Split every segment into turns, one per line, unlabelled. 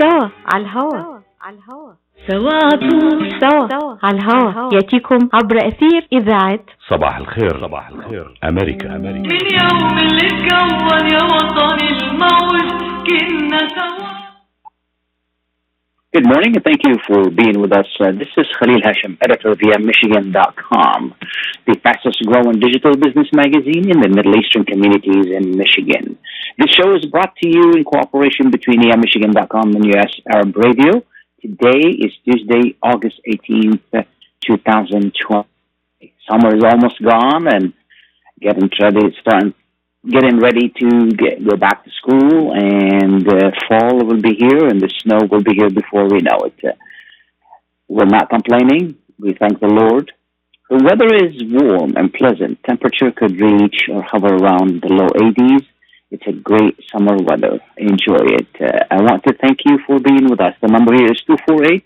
سوا على الهوا. على الهوا. سوا طول. سوا على الهوا. يأتيكم عبر أثير إذاعة
صباح الخير. صباح الخير. أمريكا. أمريكا.
من يوم اللي اتكون يا وطني الموج كنا سوا.
Good morning, and thank you for being with us. Uh, this is Khalil Hashem, editor of Michigan.com, the fastest growing digital business magazine in the Middle Eastern communities in Michigan. This show is brought to you in cooperation between via Michigan.com and US Arab Radio. Today is Tuesday, August 18th, 2020. Summer is almost gone and getting ready, it's starting getting ready to get, go back to school, and uh, fall will be here, and the snow will be here before we know it. Uh, we're not complaining. We thank the Lord. The weather is warm and pleasant. Temperature could reach or hover around the low 80s. It's a great summer weather. Enjoy it. Uh, I want to thank you for being with us. The number here is 248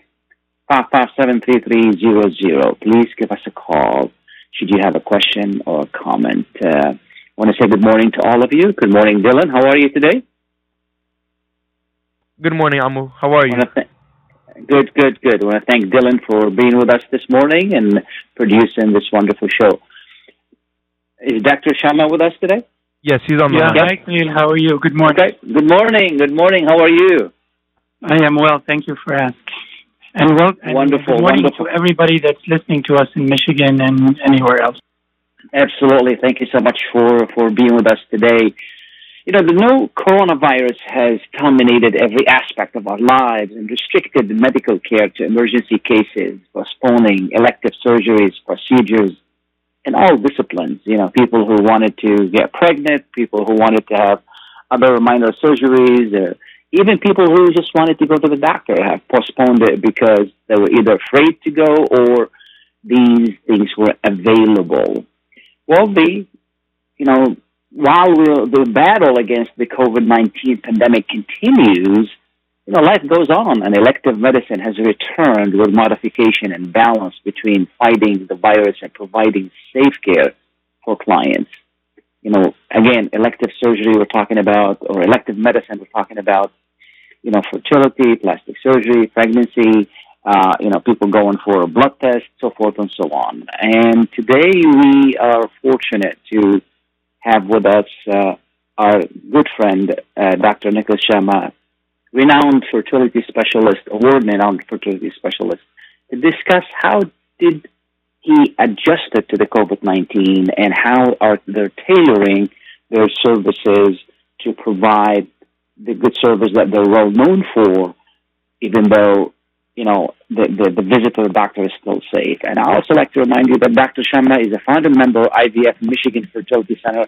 557 3300. Please give us a call should you have a question or a comment. Uh, I want to say good morning to all of you. Good morning, Dylan. How are you today?
Good morning, Amu. How are you?
I wanna th- good, good, good. I want to thank Dylan for being with us this morning and producing this wonderful show. Is Dr. Shamma with us today?
Yes, he's on the
Yeah,
line.
hi, Khalil. How are you? Good morning.
Okay. Good morning. Good morning. How are you?
I am well. Thank you for asking. And well, and
Wonderful,
Good morning
wonderful.
to everybody that's listening to us in Michigan and anywhere else.
Absolutely. Thank you so much for, for being with us today. You know, the new coronavirus has dominated every aspect of our lives and restricted medical care to emergency cases, postponing elective surgeries, procedures, in all disciplines. You know, people who wanted to get pregnant, people who wanted to have other minor surgeries, uh, even people who just wanted to go to the doctor have postponed it because they were either afraid to go or these things were available. Well, the, you know, while the battle against the COVID 19 pandemic continues, you know, life goes on, and elective medicine has returned with modification and balance between fighting the virus and providing safe care for clients. You know, again, elective surgery we're talking about, or elective medicine we're talking about, you know, fertility, plastic surgery, pregnancy, uh, you know, people going for a blood test, so forth and so on. And today we are fortunate to have with us uh, our good friend, uh, Dr. Nicholas Shamma, renowned fertility specialist, award-renowned fertility specialist, to discuss how did he adjusted to the COVID-19 and how are they tailoring their services to provide the good service that they're well known for, even though you know the, the, the visitor doctor is still safe. And I also like to remind you that Dr. Shamma is a founding member of IVF Michigan Fertility Center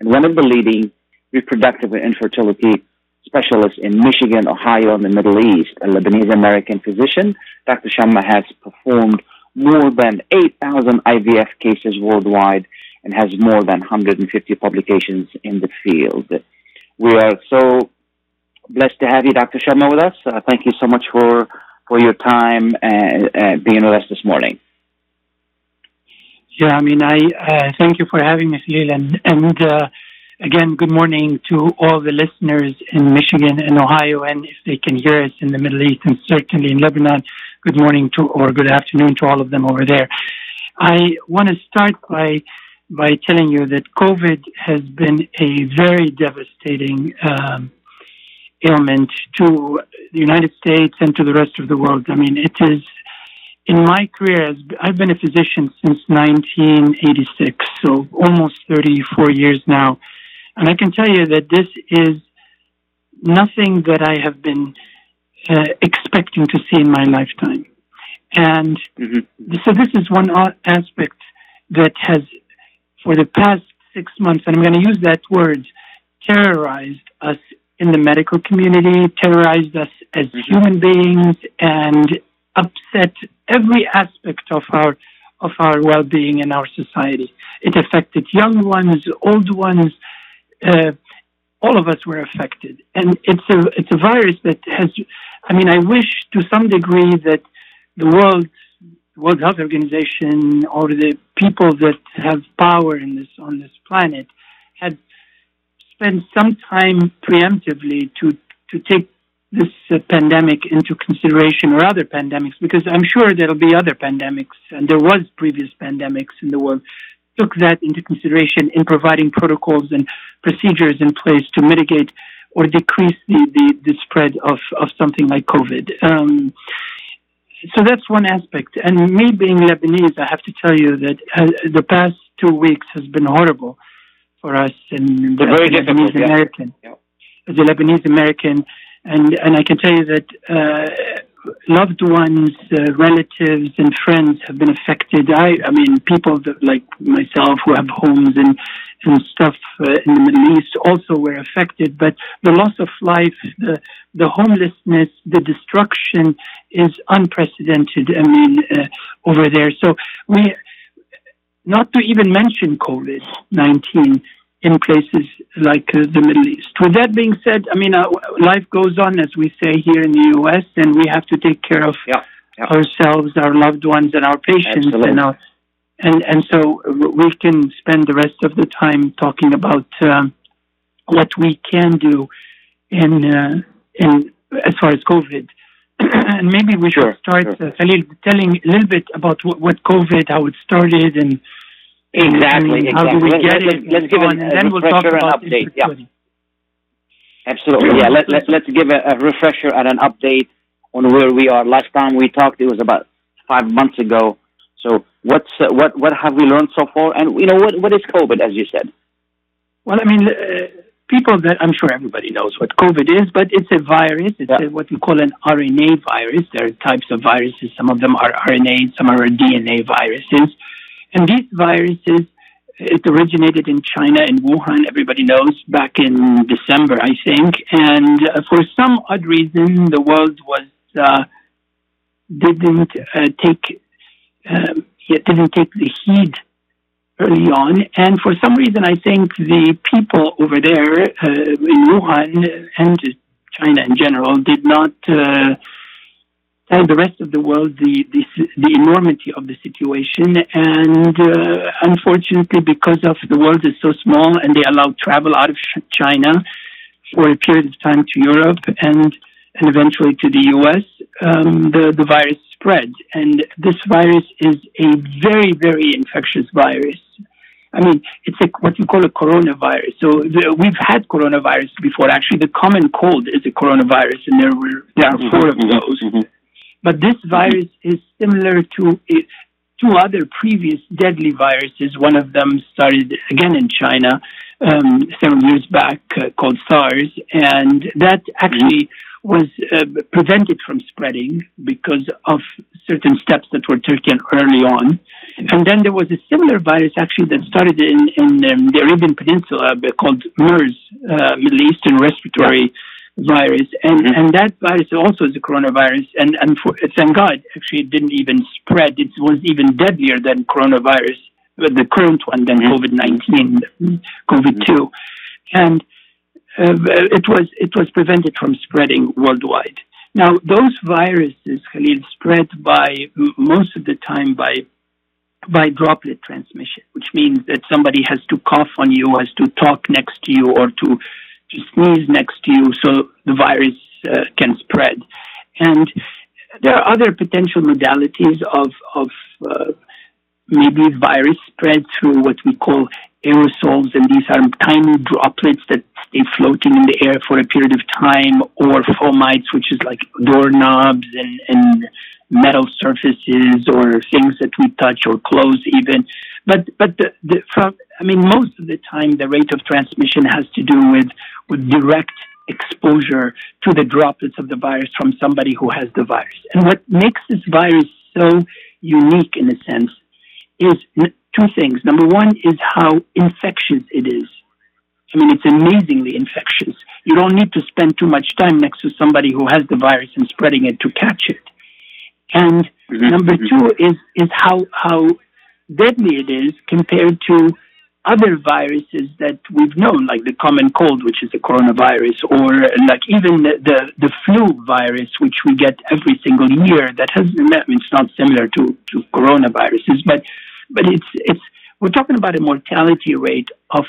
and one of the leading reproductive and infertility specialists in Michigan, Ohio, and the Middle East. A Lebanese American physician, Dr. Shamma has performed more than 8,000 IVF cases worldwide and has more than 150 publications in the field. We are so blessed to have you, Dr. Shamma, with us. Uh, thank you so much for, for your time uh, being with us this morning.
Yeah, I mean, I uh, thank you for having me, Khalil, and and uh, again, good morning to all the listeners in Michigan and Ohio, and if they can hear us in the Middle East and certainly in Lebanon, good morning to or good afternoon to all of them over there. I want to start by by telling you that COVID has been a very devastating um, ailment to the United States and to the rest of the world. I mean, it is in my career, I've been a physician since 1986, so almost 34 years now. And I can tell you that this is nothing that I have been uh, expecting to see in my lifetime. And
Mm-hmm.
so this is one aspect that has, for the past six months, and I'm going to use that word, terrorized us in the medical community, terrorized us as human beings, and upset every aspect of our of our well-being in our society. It affected young ones, old ones. Uh, all of us were affected, and it's a it's a virus that has. I mean, I wish to some degree that the world World Health Organization or the people that have power in this on this planet had spent some time preemptively to to take this uh, pandemic into consideration or other pandemics, because I'm sure there'll be other pandemics, and there was previous pandemics in the world, took that into consideration in providing protocols and procedures in place to mitigate or decrease the, the, the spread of, of something like COVID. Um, so that's one aspect. And me being Lebanese, I have to tell you that uh, the past two weeks has been horrible for us and the
Very
Lebanese
yeah.
American.
Yeah.
As a Lebanese American, and and I can tell you that uh, loved ones, uh, relatives, and friends have been affected. I I mean, people that like myself who have homes and and stuff uh, in the Middle East also were affected. But the loss of life, the the homelessness, the destruction is unprecedented. I mean, uh, over there. So we, not to even mention COVID nineteen in places like uh, the Middle East. With that being said, I mean, uh, life goes on, as we say here in the U.S., and we have to take care of
Yeah, yeah.
ourselves, our loved ones, and our patients,
Absolutely.
and our and and so we can spend the rest of the time talking about um, what we can do in uh, in as far as COVID. and maybe we should
Sure,
start,
sure.
uh, Khalil, telling a little bit about what, what COVID, how it started, and
Exactly,
and how do we
Let-
get
let-
it,
let's give
on, and
a
then we'll talk about
update, yeah. Absolutely. Yeah. Let, let, let's give a, a refresher and an update on where we are. Last time we talked, it was about five months ago. So what's uh, what what have we learned so far? And you know what what is COVID, as you said?
Well, I mean, uh, people that I'm sure everybody knows what COVID is, but it's a virus. It's
Yeah.
a, what we call an RNA virus. There are types of viruses. Some of them are RNA, some are DNA viruses. And these viruses, it originated in China, in Wuhan, everybody knows, back in December, I think. And uh, for some odd reason, the world was uh, didn't uh, take um, it didn't take the heed early on. And for some reason, I think the people over there uh, in Wuhan and China in general did not uh, tell the rest of the world the, the, the enormity of the situation. And uh, unfortunately, because of the world is so small and they allowed travel out of China for a period of time to Europe and and eventually to the U.S., um, the, the virus spread. And this virus is a very, very infectious virus. I mean, it's a, what you call a coronavirus. So the, we've had coronavirus before. Actually, the common cold is a coronavirus, and there were there are four of those. But this virus is similar to two other previous deadly viruses. One of them started again in China um, several years back, uh, called SARS, and that actually was uh, prevented from spreading because of certain steps that were taken early on. And then there was a similar virus actually that started in, in um, the Arabian Peninsula uh, called MERS, uh, Middle Eastern Respiratory virus. And, and that virus also is a coronavirus. And, and for, thank God, actually, it didn't even spread. It was even deadlier than coronavirus, the current one, than COVID 19, COVID 2. And it was it was prevented from spreading worldwide. Now, those viruses, Khalil, spread by most of the time by by droplet transmission, which means that somebody has to cough on you, has to talk next to you, or to to sneeze next to you, so the virus uh, can spread. And there are other potential modalities of of uh, maybe virus spread through what we call aerosols, and these are tiny droplets that stay floating in the air for a period of time, or fomites, which is like doorknobs and, and metal surfaces or things that we touch or clothes even. But but the, the from I mean most of the time the rate of transmission has to do with with direct exposure to the droplets of the virus from somebody who has the virus. And what makes this virus so unique in a sense is two things. Number one is how infectious it is. I mean, it's amazingly infectious. You don't need to spend too much time next to somebody who has the virus and spreading it to catch it. And mm-hmm. number mm-hmm. two is is how how deadly it is compared to other viruses that we've known, like the common cold, which is a coronavirus, or like even the, the, the flu virus, which we get every single year. That has, I mean, it's not similar to, to coronaviruses, but but it's it's we're talking about a mortality rate of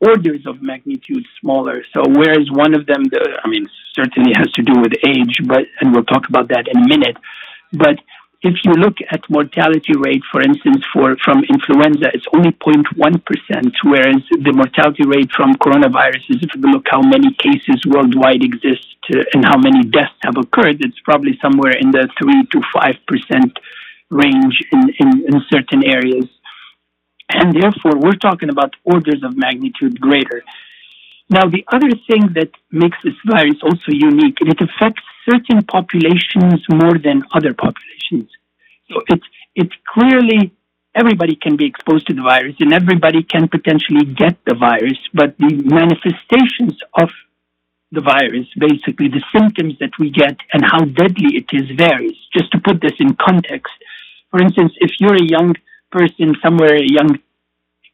orders of magnitude smaller. So whereas one of them, the, I mean, certainly has to do with age, but and we'll talk about that in a minute. But if you look at mortality rate, for instance, for from influenza, it's only 0.1 percent, whereas the mortality rate from coronaviruses, if you look how many cases worldwide exist uh, and how many deaths have occurred, it's probably somewhere in the three to five percent range in, in, in certain areas. And therefore, we're talking about orders of magnitude greater. Now, the other thing that makes this virus also unique, it affects certain populations more than other populations. So it's, it's clearly everybody can be exposed to the virus and everybody can potentially get the virus, but the manifestations of the virus, basically the symptoms that we get and how deadly it is varies. Just to put this in context, for instance, if you're a young person somewhere, a young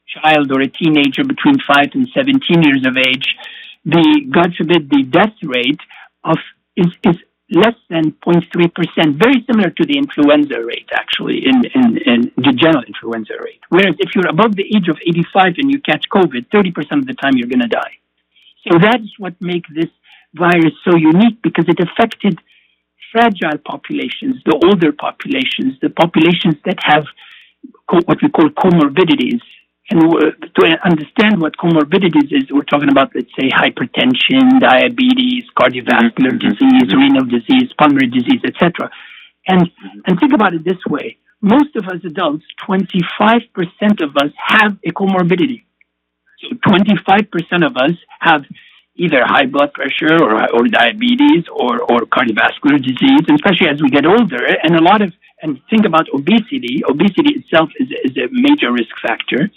child or a teenager between 5 and 17 years of age, the, God forbid, the death rate of is, is less than 0.3%, very similar to the influenza rate, actually, in, in, in the general influenza rate. Whereas if you're above the age of 85 and you catch COVID, 30% of the time you're going to die. So that's what makes this virus so unique because it affected fragile populations, the older populations, the populations that have co- what we call comorbidities. And to understand what comorbidities is, we're talking about, let's say, hypertension, diabetes, cardiovascular mm-hmm. disease, mm-hmm. renal disease, pulmonary disease, etc. And mm-hmm. and think about it this way: most of us adults, 25% of us have a comorbidity. So 25% of us have either high blood pressure or, or diabetes or, or cardiovascular disease, especially as we get older. And a lot of, and think about obesity. Obesity itself is, is a major risk factor.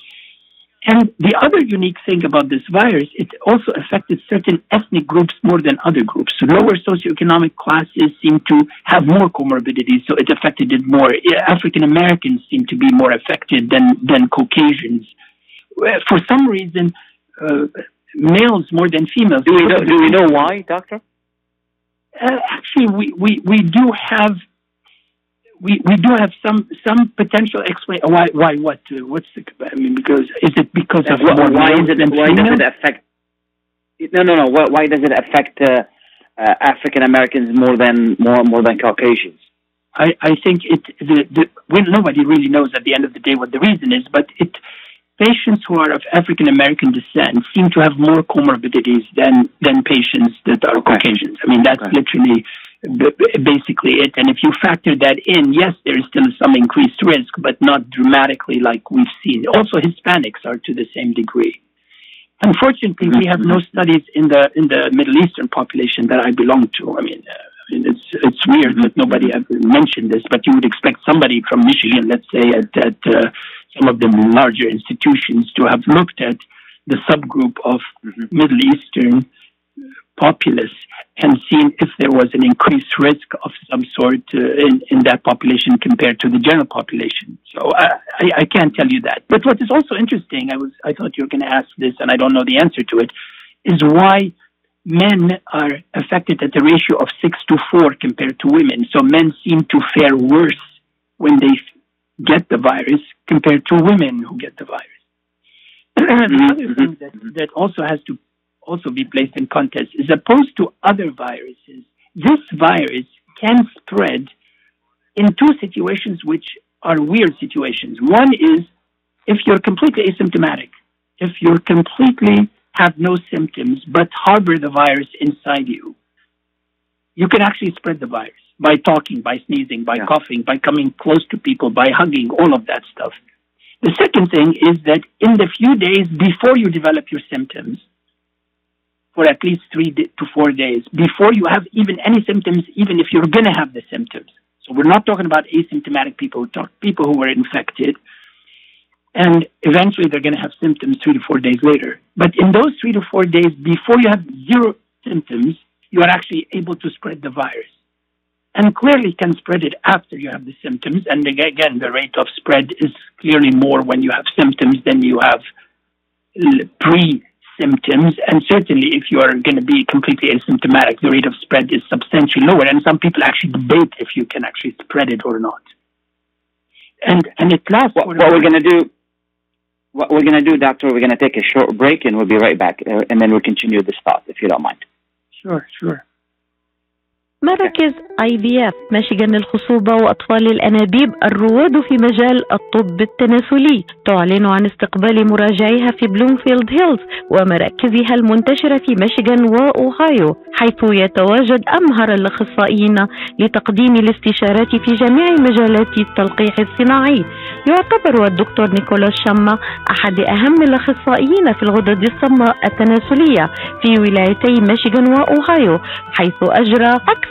And the other unique thing about this virus, it also affected certain ethnic groups more than other groups. Lower socioeconomic classes seem to have more comorbidities, so it affected it more. African Americans seem to be more affected than, than Caucasians. For some reason, uh, males more than females.
Do we know, do we know why, doctor?
Uh, actually, we, we, we do have we, we do have some some potential explanation. Why why what? Uh, what's the? I mean, because is it because of
why, why is it? Why does it affect? No, no, no. Why, why does it affect uh, uh, African Americans more than more more than Caucasians?
I, I think it the, the well, nobody really knows at the end of the day what the reason is, but it patients who are of African American descent seem to have more comorbidities than than patients that are okay. Caucasians. I mean, that's okay. literally basically it. And if you factor that in, yes, there is still some increased risk, but not dramatically like we've seen. Also, Hispanics are to the same degree. Unfortunately, we have no studies in the in the Middle Eastern population that I belong to. I mean, uh, I mean it's it's weird that nobody ever mentioned this, but you would expect somebody from Michigan, let's say, at, at uh, some of the larger institutions, to have looked at the subgroup of mm-hmm. Middle Eastern populace and seen if there was an increased risk of some sort uh, in, in that population compared to the general population. So I, I, I can't tell you that. But what is also interesting, I was I thought you were going to ask this, and I don't know the answer to it, is why men are affected at a ratio of six to four compared to women. So men seem to fare worse when they get the virus compared to women who get the virus. the other mm-hmm. thing that, that also has to also be placed in context. As opposed to other viruses, this virus can spread in two situations which are weird situations. One is if you're completely asymptomatic, if you're completely have no symptoms but harbor the virus inside you, you can actually spread the virus by talking, by sneezing, by yeah. coughing, by coming close to people, by hugging, all of that stuff. The second thing is that in the few days before you develop your symptoms, for at least three to four days before you have even any symptoms, even if you're going to have the symptoms. So we're not talking about asymptomatic people, we talk people who were infected. And eventually they're going to have symptoms three to four days later. But in those three to four days before you have zero symptoms, you are actually able to spread the virus. And clearly can spread it after you have the symptoms. And again, the rate of spread is clearly more when you have symptoms than you have pre symptoms. And certainly, if you are going to be completely asymptomatic, the rate of spread is substantially lower. And some people actually debate if you can actually spread it or not. And and it lasts.
What, what we're going to do? What we're going to do, Doctor, we're going to take a short break and we'll be right back. Uh, and then we'll continue this thought, if you don't mind.
Sure, sure.
مراكز آي بي إف ميشيغان للخصوبة وأطفال الأنابيب الرواد في مجال الطب التناسلي. تعلن عن استقبال مراجعيها في بلومفيلد هيلز ومراكزها المنتشرة في ميشيغان وأوهايو حيث يتواجد أمهر الأخصائيين لتقديم الاستشارات في جميع مجالات التلقيح الصناعي. يعتبر الدكتور نيكولاس شما أحد أهم الأخصائيين في الغدد الصماء التناسلية في ولايتي ميشيغان وأوهايو حيث أجرى أكثر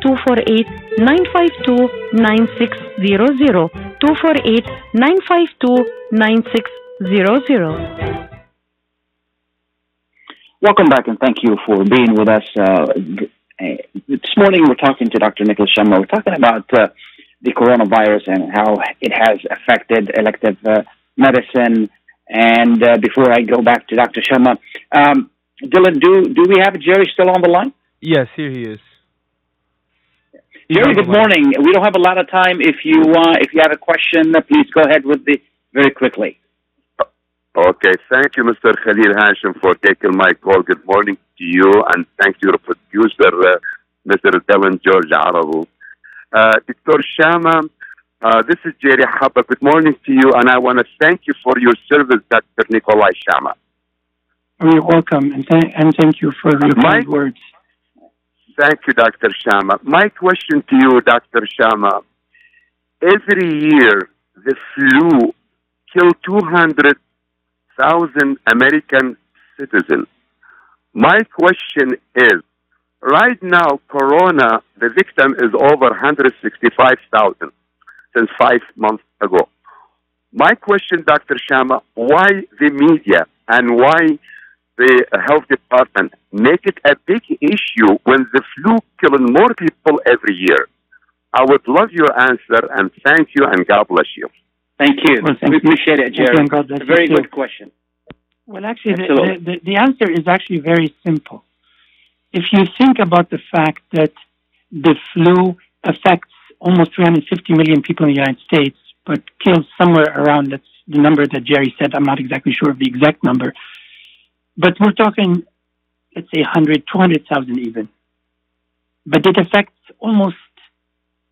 248 952 9600 248 952 9600
Welcome back and thank you for being with us. Uh, this morning we're talking to Dr. Nicholas Shamma. We're talking about uh, the coronavirus and how it has affected elective uh, medicine. And uh, before I go back to Dr. Shamma, um, Dylan, do do we have Jerry still on the line?
Yes, here he is. He's
Jerry, good morning. We don't have a lot of time. If you uh, if you have a question, uh, please go ahead with the very quickly.
Okay, thank you, Mr. Khalil Hashem, for taking my call. Good morning to you, and thank you, producer, uh, Mr. Dylan George Arabu. Uh, Dr. Shamma, uh, this is Jerry Habba. Good morning to you, and I want to thank you for your service, Dr. Nikolai Shamma.
You're welcome, and, th- and thank you for your
Mike?
kind words.
Thank you, Dr. Shamma. My question to you, Dr. Shamma, every year the flu kills 200,000 American citizens. My question is, right now, Corona, the victim is over 165,000 since five months ago. My question, Dr. Shamma, why the media and why the uh, health department make it a big issue when the flu killing more people every year? I would love your answer and thank you and God bless you.
Thank you.
Well, thank
we
you.
appreciate it, Jerry.
Again, God bless
a very
you too.
good question.
Well, actually, the, the, the answer is actually very simple. If you think about the fact that the flu affects almost 350 million people in the United States, but kills somewhere around that's the number that Jerry said. I'm not exactly sure of the exact number, but we're talking, let's say, 100, 200,000 even. But it affects almost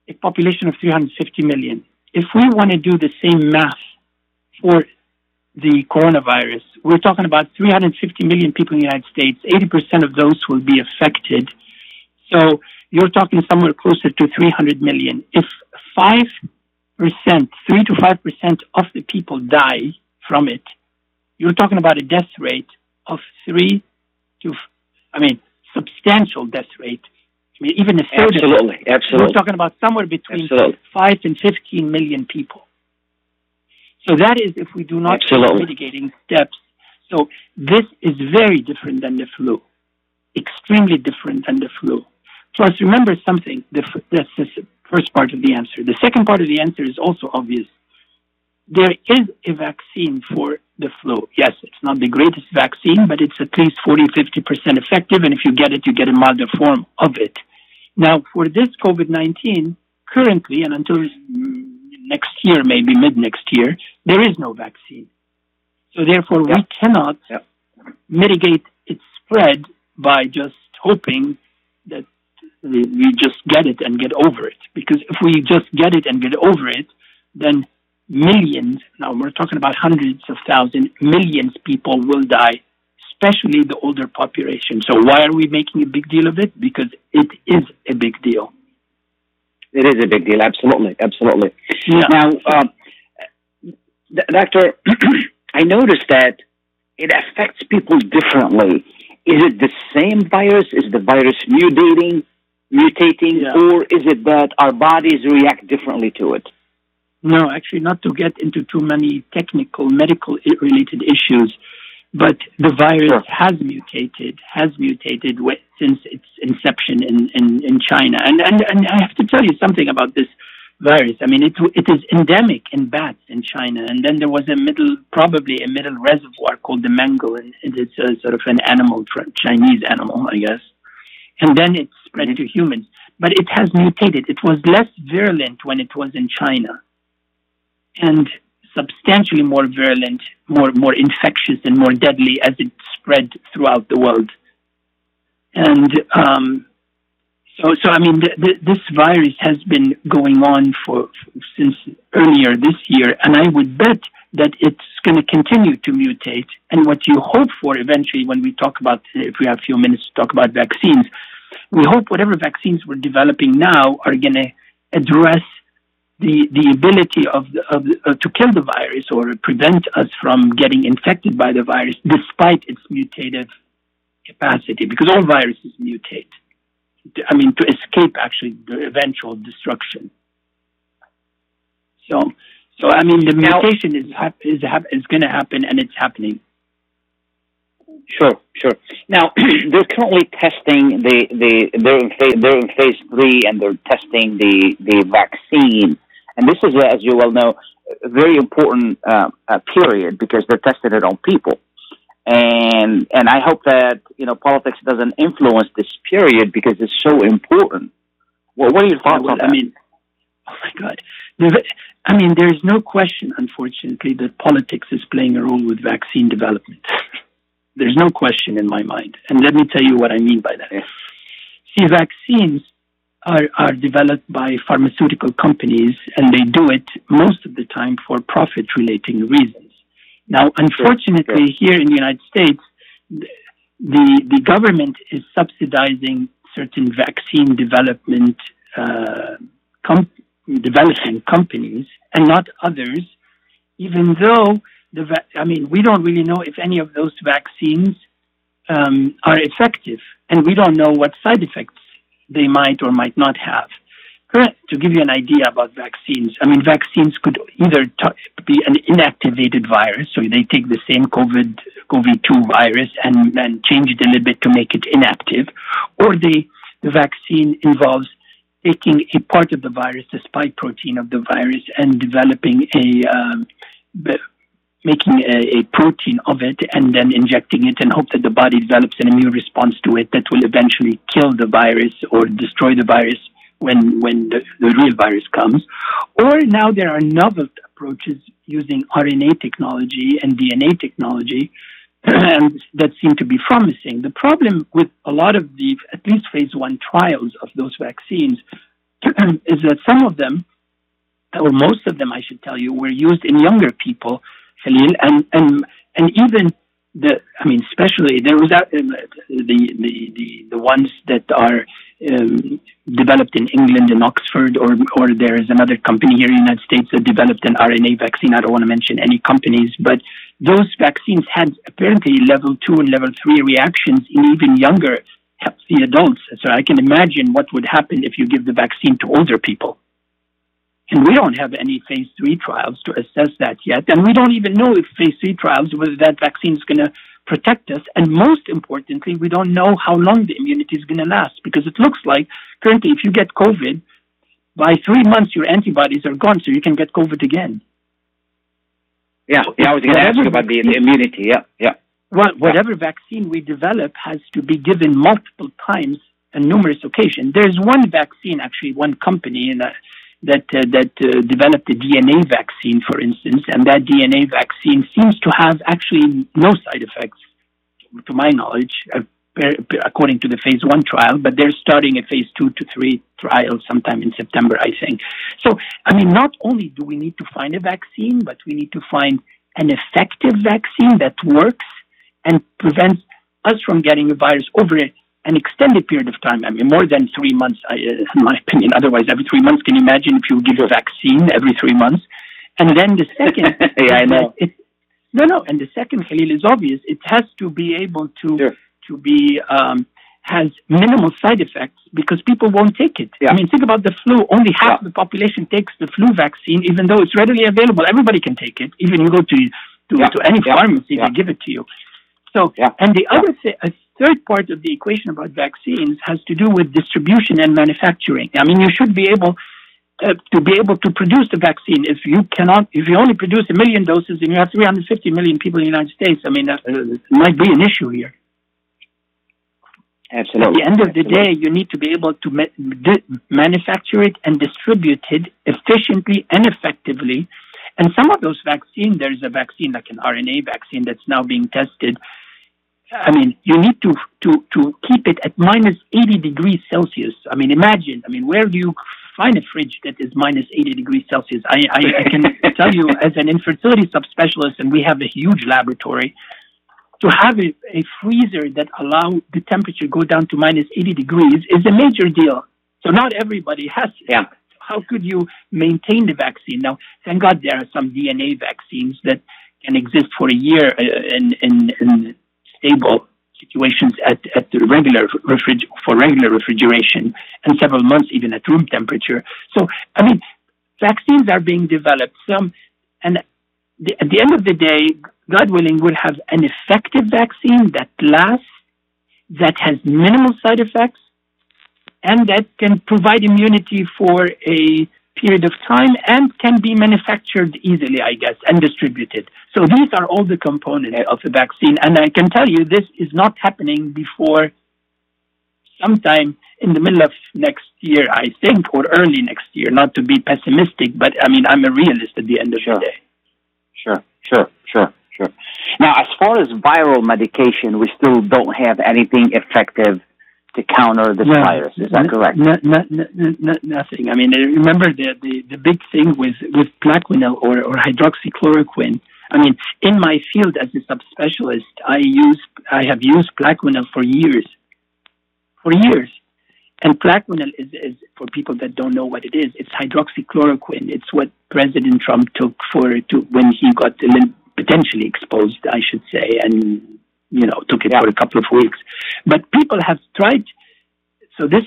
a population of 350 million. If we want to do the same math for the coronavirus, we're talking about 350 million people in the United States. 80% of those will be affected. So you're talking somewhere closer to 300 million. If 5%, 3 to 5% of the people die from it, you're talking about a death rate of 3 to, I mean, substantial death rate. I mean, even a third of.
Absolutely.
We're talking about somewhere between
Absolutely.
5 and 15 million people. So that is if we do not take mitigating steps. So this is very different than the flu, extremely different than the flu. Plus, remember something. The, that's the first part of the answer. The second part of the answer is also obvious. There is a vaccine for the flu. Yes, it's not the greatest vaccine, but it's at least 40, 50% effective. And if you get it, you get a milder form of it. Now, for this COVID 19, currently and until mm, next year, maybe mid next year, there is no vaccine. So, therefore, we cannot
Yeah.
mitigate its spread by just hoping that we just get it and get over it. Because if we just get it and get over it, then millions, now we're talking about hundreds of thousands, millions people will die, especially the older population. So why are we making a big deal of it? Because it is a big deal.
It is a big deal. Absolutely. Absolutely.
Yeah.
Now, um, Doctor, I noticed that it affects people differently. Is it the same virus? Is the virus mutating, mutating,
Yeah.
or is it that our bodies react differently to it?
No, actually, not to get into too many technical medical related issues. but the virus
Sure.
has mutated, has mutated since its inception in, in, in China. And, and, and I have to tell you something about this virus. I mean, it, it is endemic in bats in China. And then there was a middle, probably a middle reservoir called the Mango, and it's a sort of an animal, Chinese animal, I guess. And then it spread to mm-hmm. humans. But it has mutated. It was less virulent when it was in China. And substantially more virulent, more more infectious, and more deadly as it spread throughout the world. And um, so, so I mean, th- th- this virus has been going on for since earlier this year, and I would bet that it's going to continue to mutate. And what you hope for eventually, when we talk about, if we have a few minutes to talk about vaccines, we hope whatever vaccines we're developing now are going to address the the ability of, the, of the, uh, to kill the virus or prevent us from getting infected by the virus, despite its mutative capacity, because all viruses mutate. I mean, to escape actually the eventual destruction. So, so I mean, the mutation is hap- is hap- is going to happen, and it's happening.
Sure, sure. Now they're currently testing the, the they're in phase they're in phase three and they're testing the the vaccine. And this is, as you well know, a very important uh, uh, period because they're testing it on people. And and I hope that you know politics doesn't influence this period because it's so important. Well, what are your thoughts
well,
on
I mean, oh my God. I mean, there's no question, unfortunately, that politics is playing a role with vaccine development. there's no question in my mind. And let me tell you what I mean by that. See, vaccines are, are developed by pharmaceutical companies, and they do it most of the time for profit relating reasons. Now, unfortunately, here in the United States, the, the government is subsidizing certain vaccine development uh, com- developing companies and not others, even though the va- I mean we don't really know if any of those vaccines um, are effective, and we don't know what side effects they might or might not have. To give you an idea about vaccines, I mean vaccines could either t- be an inactivated virus, so they take the same COVID COVID two virus and, and change it a little bit to make it inactive, or they the vaccine involves taking a part of the virus, the spike protein of the virus, and developing a um, making a, a protein of it and then injecting it and hope that the body develops an immune response to it that will eventually kill the virus or destroy the virus when when the, the real virus comes. Or now there are novel approaches using RNA technology and DNA technology and that seem to be promising. The problem with a lot of the, at least phase one trials of those vaccines, is that some of them, or most of them, I should tell you, were used in younger people, Khalil, and and and even the, I mean, especially there was um, the, the the the ones that are um, developed in England in Oxford, or or there is another company here in the United States that developed an RNA vaccine. I don't want to mention any companies, but those vaccines had apparently level two and level three reactions in even younger healthy adults. So I can imagine what would happen if you give the vaccine to older people. And we don't have any phase three trials to assess that yet. And we don't even know if phase three trials, whether that vaccine is going to protect us. And most importantly, we don't know how long the immunity is going to last because it looks like currently, if you get COVID, by three months, your antibodies are gone, so you can get COVID again.
Yeah, yeah. I was going to ask you about the, the immunity. Yeah, yeah.
Well, whatever vaccine we develop has to be given multiple times and numerous occasions. There's one vaccine, actually, one company in a, that uh, that uh, developed a DNA vaccine, for instance, and that DNA vaccine seems to have actually no side effects, to my knowledge, uh, according to the phase one trial. But they're starting a phase two to three trial sometime in September, I think. So, I mean, not only do we need to find a vaccine, but we need to find an effective vaccine that works and prevents us from getting a virus over a an extended period of time. I mean, more than three months, I, uh, in my opinion. Otherwise, every three months, can you imagine if you give a vaccine every three months? And then the second,
Yeah, I know.
It, no, no. And the second, Khalil, is obvious. It has to be able to
Sure.
to be um, has minimal side effects because people won't take it.
Yeah.
I mean, think about the flu. Only half
Yeah.
the population takes the flu vaccine, even though it's readily available. Everybody can take it. Even you go to to,
Yeah.
to any pharmacy, they give it to you. So,
Yeah.
and the other thi- a third part of the equation about vaccines has to do with distribution and manufacturing. I mean, you should be able uh, to be able to produce the vaccine. If you cannot, if you only produce a million doses and you have 350 million people in the United States, I mean, that uh, might be an issue here.
Absolutely.
At the end of the
Absolutely.
day, you need to be able to ma- di- manufacture it and distribute it efficiently and effectively. And some of those vaccines, there's a vaccine like an RNA vaccine that's now being tested. I mean, you need to to to keep it at minus 80 degrees Celsius. I mean, imagine. I mean, where do you find a fridge that is minus 80 degrees Celsius? I I, I can tell you, as an infertility subspecialist, and we have a huge laboratory to have a, a freezer that allow the temperature go down to minus 80 degrees is a major deal. So not everybody has it.
Yeah.
How could you maintain the vaccine? Now, thank God there are some DNA vaccines that can exist for a year in, in, in stable situations at, at the regular refrig- for regular refrigeration and several months even at room temperature. So, I mean, vaccines are being developed. Some, and the, at the end of the day, God willing, we'll have an effective vaccine that lasts, that has minimal side effects, and that can provide immunity for a period of time and can be manufactured easily, I guess, and distributed. So these are all the components of the vaccine. And I can tell you this is not happening before sometime in the middle of next year, I think, or early next year, not to be pessimistic, but I mean, I'm a realist at the end of
Sure.
the day.
Sure, sure, sure, sure. Now, as far as viral medication, we still don't have anything effective to counter this
No,
virus. Is that correct?
n- n- n- n- nothing. I mean, uh, remember the, the, the big thing with, with Plaquenil or, or hydroxychloroquine. I mean, in my field as a subspecialist, I use I have used Plaquenil for years, for years. And Plaquenil is, is for people that don't know what it is. It's hydroxychloroquine. It's what President Trump took for to when he got potentially exposed, I should say, and you know took it
Yeah.
for a couple of weeks. But people have tried. So this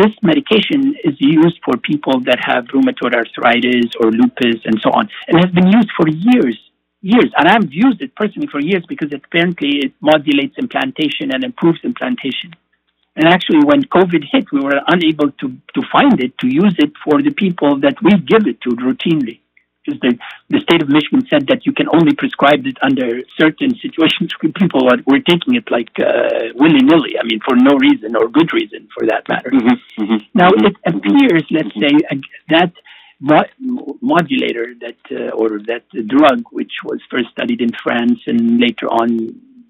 this medication is used for people that have rheumatoid arthritis or lupus and so on, and has been used for years, years. And I've used it personally for years because apparently it modulates implantation and improves implantation. And actually, when COVID hit, we were unable to, to find it, to use it for the people that we give it to routinely. Because the, the state of Michigan said that you can only prescribe it under certain situations people are, were taking it like uh, willy nilly. I mean, for no reason or good reason for that matter.
Mm-hmm, mm-hmm.
Now,
Mhm.
it appears, let's say, uh, that mo- modulator, that uh, or that drug, which was first studied in France and later on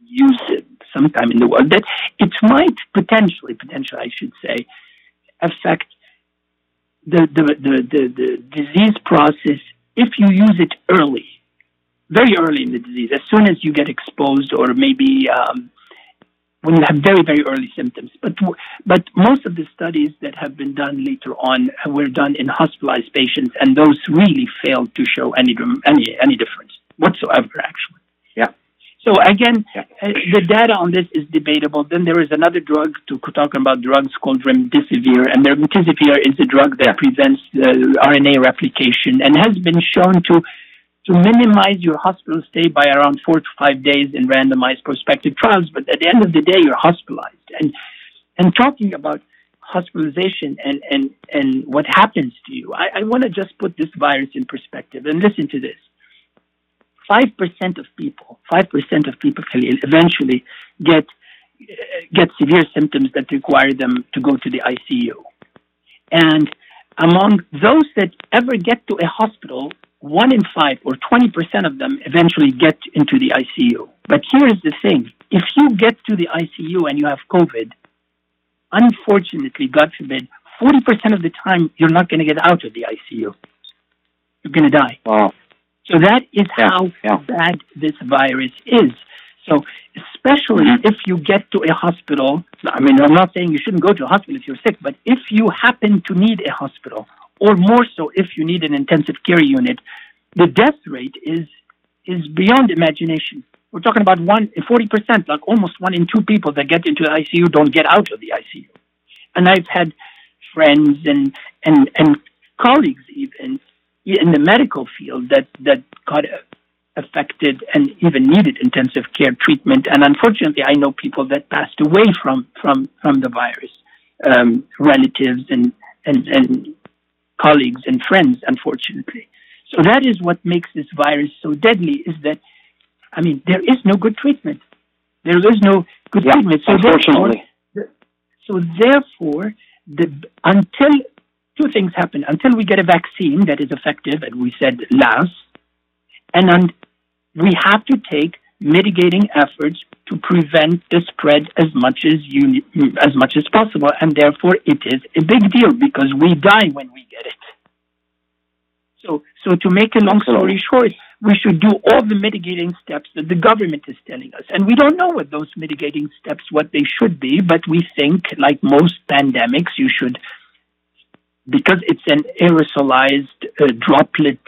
used sometime in the world, that it might potentially, potentially, I should say, affect the the, the, the, the disease process if you use it early, very early in the disease, as soon as you get exposed, or maybe. Um, when you have very, very early symptoms. But but most of the studies that have been done later on were done in hospitalized patients, and those really failed to show any any any difference whatsoever. Actually.
Yeah.
So again, uh, the data on this is debatable. Then there is another drug to talking about drugs called remdesivir, and remdesivir is a drug that prevents uh, RNA replication and has been shown to to minimize your hospital stay by around four to five days in randomized prospective trials. But at the end of the day, you're hospitalized. And and talking about hospitalization and and and what happens to you, I, I want to just put this virus in perspective and listen to this. Five percent of people, five percent of people, eventually get get severe symptoms that require them to go to the ICU. And among those that ever get to a hospital, one in five or 20% of them eventually get into the ICU. But here is the thing if you get to the ICU and you have COVID, unfortunately, God forbid, 40% of the time you're not going to get out of the ICU. You're going to die.
Wow.
So that is
Yeah,
how
yeah.
bad this virus is. So, especially
Mhm.
if you get to a hospital, I mean, I'm not saying you shouldn't go to a hospital if you're sick, but if you happen to need a hospital, or more so if you need an intensive care unit, the death rate is is beyond imagination. We're talking about one forty percent, like almost one in two people that get into the ICU don't get out of the ICU. And I've had friends and and and colleagues even in the medical field that that got affected and even needed intensive care treatment. And unfortunately, I know people that passed away from from from the virus, um, relatives and, and and colleagues and friends. Unfortunately, so that is what makes this virus so deadly. Is that I mean, there is no good treatment. There is no good
Yeah,
treatment. So
unfortunately.
therefore, so therefore, the until two things happen. Until we get a vaccine that is effective, and we said last, and un, we have to take mitigating efforts to prevent the spread as much as you as much as possible, and therefore it is a big deal because we die when we get it. So, so to make a long story short, we should do all the mitigating steps that the government is telling us, and we don't know what those mitigating steps what they should be, but we think, like most pandemics, you should because it's an aerosolized uh, droplet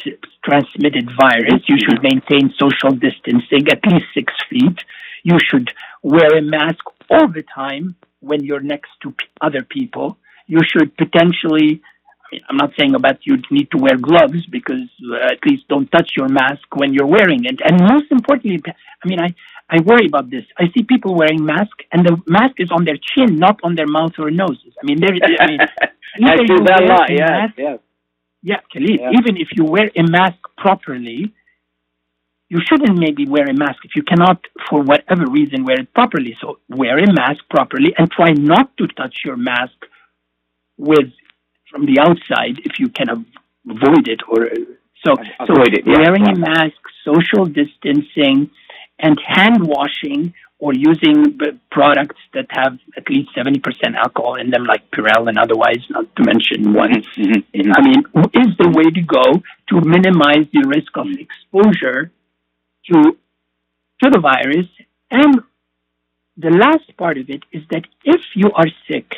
transmitted virus, you should maintain social distancing at least six feet. You should wear a mask all the time when you're next to p- other people. You should potentially, I mean, I'm not saying about you need to wear gloves because uh, at least don't touch your mask when you're wearing it. And most importantly, I mean, I, I worry about this. I see people wearing masks and the mask is on their chin, not on their mouth or noses. I mean, there, I mean,
I
either
see
you
that a lot.
a mask-
yes.
yeah, Khalid,
Yeah.
even if you wear a mask properly, you shouldn't maybe wear a mask if you cannot, for whatever reason, wear it properly. So wear a mask properly and try not to touch your mask with from the outside if you can avoid it. Or so, so
Avoid it, yeah,
wearing
yeah.
a mask, social distancing, and hand washing or using products that have at least 70% alcohol in them, like Purell and otherwise, not to mention ones.
Mhm, mhm.
I mean, is the way to go to minimize the risk of exposure to to the virus. And the last part of it is that if you are sick,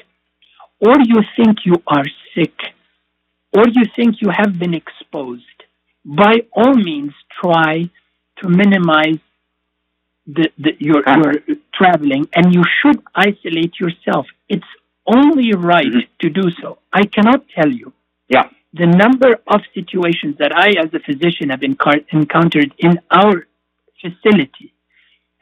or you think you are sick, or you think you have been exposed, by all means try to minimize the, the your your traveling, and you should isolate yourself. It's only right
Mhm.
to do so. I cannot tell you
Yeah.
the number of situations that I, as a physician, have encar- encountered in our facility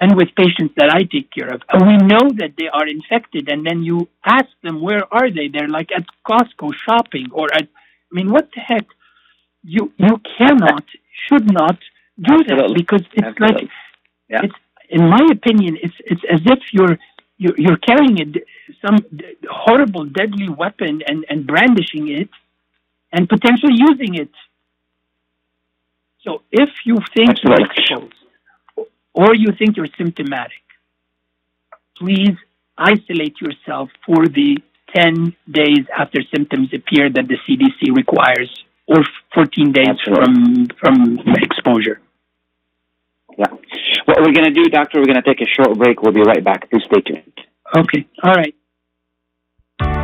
and with patients that I take care of. And we know that they are infected, and then you ask them, where are they? They're like at Costco shopping or at, I mean, what the heck? You, you cannot, should not do that because it's
Absolutely.
like,
Yeah.
it's, in my opinion, it's, it's as if you're, you're, you're carrying a, some horrible, deadly weapon and, and brandishing it and potentially using it. So if you think you're exposed or you think you're symptomatic, please isolate yourself for the 10 days after symptoms appear that the CDC requires or 14 days
Absolutely.
from, from exposure.
Yeah. What we're going to do, Doctor, we're going to take a short break. We'll be right back. Please stay tuned.
Okay. All right.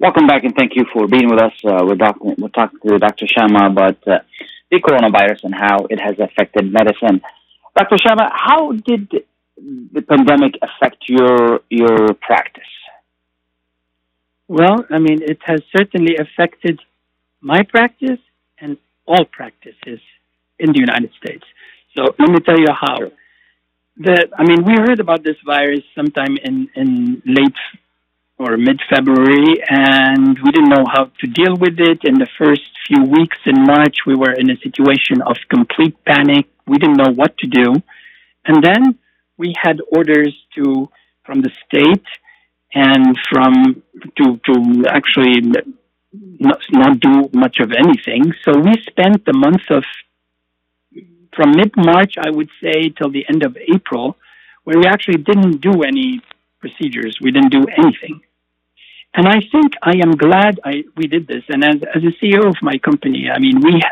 Welcome back, and thank you for being with us. Uh, we're, doc- we're talking to Dr. Shamma about uh, the coronavirus and how it has affected medicine. Dr. Shamma, how did the pandemic affect your your practice?
Well, I mean, it has certainly affected my practice and all practices in the United States. So let me tell you how. The, I mean, we heard about this virus sometime in, in late or mid February, and we didn't know how to deal with it. In the first few weeks in March, we were in a situation of complete panic. We didn't know what to do. And then we had orders to from the state and from to to actually not, not do much of anything. So we spent the month of from mid March, I would say, till the end of April, where we actually didn't do any procedures. We didn't do anything. And I think I am glad I, we did this. And as, as a CEO of my company, I mean, we,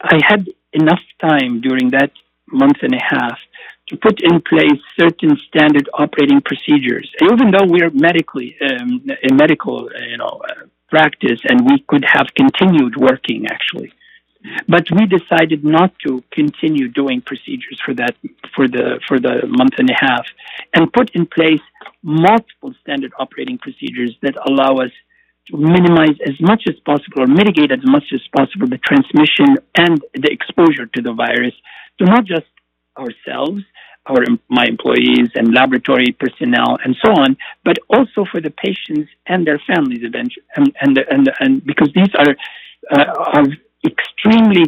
I had enough time during that month and a half to put in place certain standard operating procedures. Even though we're medically, um, a medical, you know, uh, practice and we could have continued working actually. But we decided not to continue doing procedures for that for the for the month and a half, and put in place multiple standard operating procedures that allow us to minimize as much as possible or mitigate as much as possible the transmission and the exposure to the virus to not just ourselves, our my employees and laboratory personnel and so on, but also for the patients and their families eventually, and and and, and because these are uh, are extremely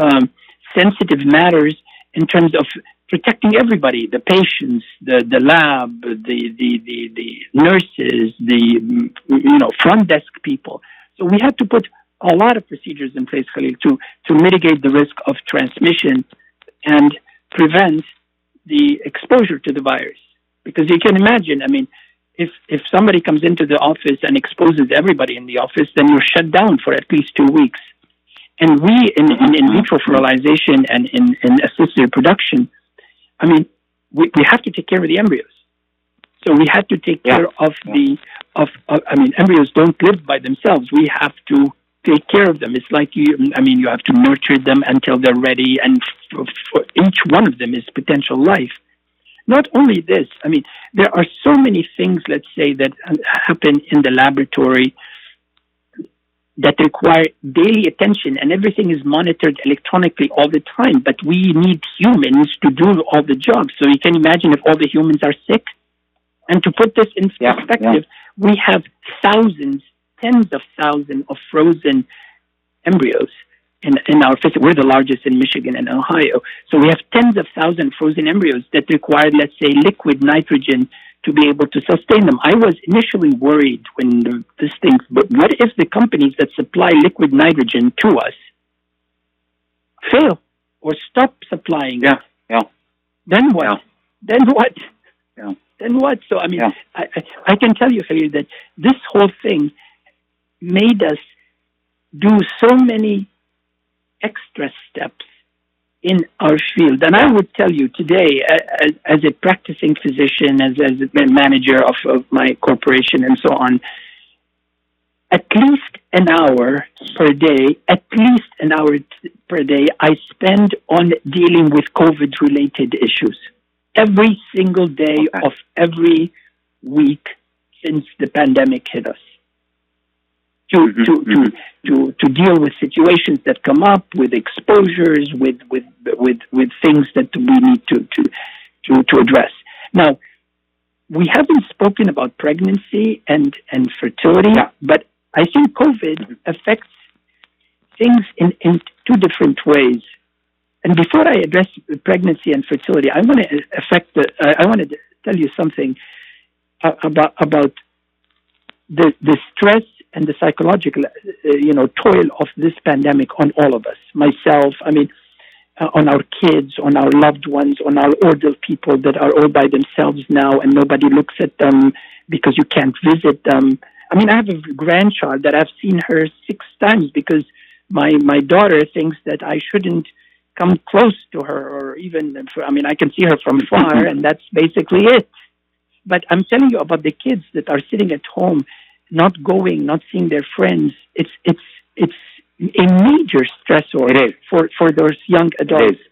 um, sensitive matters in terms of protecting everybody the patients the the lab the the the, the nurses the you know front desk people. So we had to put a lot of procedures in place Khalil, to to mitigate the risk of transmission and prevent the exposure to the virus. Because you can imagine i mean if if somebody comes into the office and exposes everybody in the office then you're shut down for at least two weeks. And we, in, in, in vitro fertilization and in, in assisted reproduction, I mean, we, we have to take care of the embryos. So we had to take yeah. care of the, of, of, I mean, embryos don't live by themselves. We have to take care of them. It's like you, I mean, you have to nurture them until they're ready, and for, for each one of them is potential life. Not only this, I mean, there are so many things, let's say, that happen in the laboratory that require daily attention and everything is monitored electronically all the time. But we need humans to do all the jobs. So you can imagine if all the humans are sick. And to put this in yeah, perspective, yeah. we have thousands, tens of thousands of frozen embryos in, in our facility. We're the largest in Michigan and Ohio. So we have tens of thousands frozen embryos that require, let's say, liquid nitrogen to be able to sustain them. I was initially worried when the, this thing, but what if the companies that supply liquid nitrogen to us fail or stop supplying?
Yeah, yeah.
Then what?
Yeah.
Then what?
Yeah.
Then what? So I mean, yeah. I, I, I can tell you, Khalil, that this whole thing made us do so many extra steps in our field. And I would tell you today, as, as a practicing physician, as, as a manager of, of my corporation and so on, at least an hour per day, at least an hour per day, I spend on dealing with COVID related issues. Every single day okay. of every week since the pandemic hit us to, mm-hmm. to, to, mm-hmm. to, to deal with situations that come up, with exposures, with, with, with, with things that we need to, to, to, to address. Now, we haven't spoken about pregnancy and, and fertility, yeah. but I think COVID mm-hmm. affects things in, in two different ways. And before I address pregnancy and fertility, I want to affect the, uh, I want to tell you something uh, about about the the stress and the psychological, uh, you know, toil of this pandemic on all of us. Myself, I mean, uh, on our kids, on our loved ones, on our older people that are all by themselves now, and nobody looks at them because you can't visit them. I mean, I have a grandchild that I've seen her six times because my my daughter thinks that I shouldn't come close to her, or even, I mean, I can see her from far, and that's basically it. But I'm telling you about the kids that are sitting at home not going, not seeing their friends, it's it's it's a major stressor for for those young adults.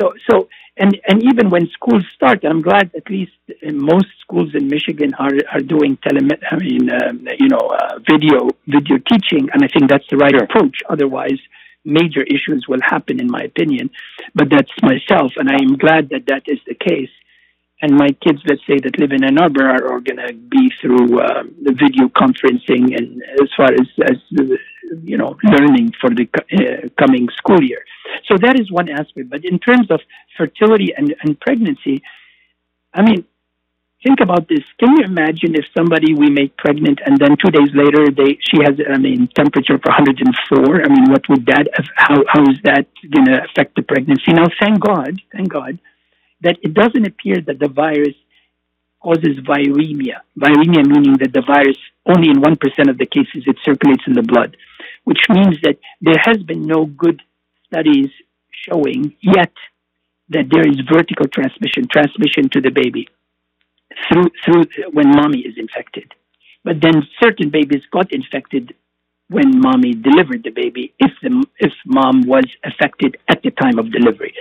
So so and and even when schools start, and I'm glad at least most schools in Michigan are are doing tele. I mean, um, you know, uh, video video teaching, and I think that's the right sure. approach. Otherwise, major issues will happen, in my opinion. But that's myself, and I am glad that that is the case. And my kids, let's say that live in Ann Arbor, are, are going to be through uh, the video conferencing and as far as as you know learning for the uh, coming school year. So that is one aspect. But in terms of fertility and, and pregnancy, I mean, think about this. Can you imagine if somebody we make pregnant and then two days later they she has I mean temperature of 104? I mean, what would that how how is that going to affect the pregnancy? Now, thank God, thank God that it doesn't appear that the virus causes viremia. Viremia meaning that the virus only in 1% of the cases it circulates in the blood, which means that there has been no good studies showing yet that there is vertical transmission, transmission to the baby through through when mommy is infected. But then certain babies got infected when mommy delivered the baby if the if mom was affected at the time of delivery.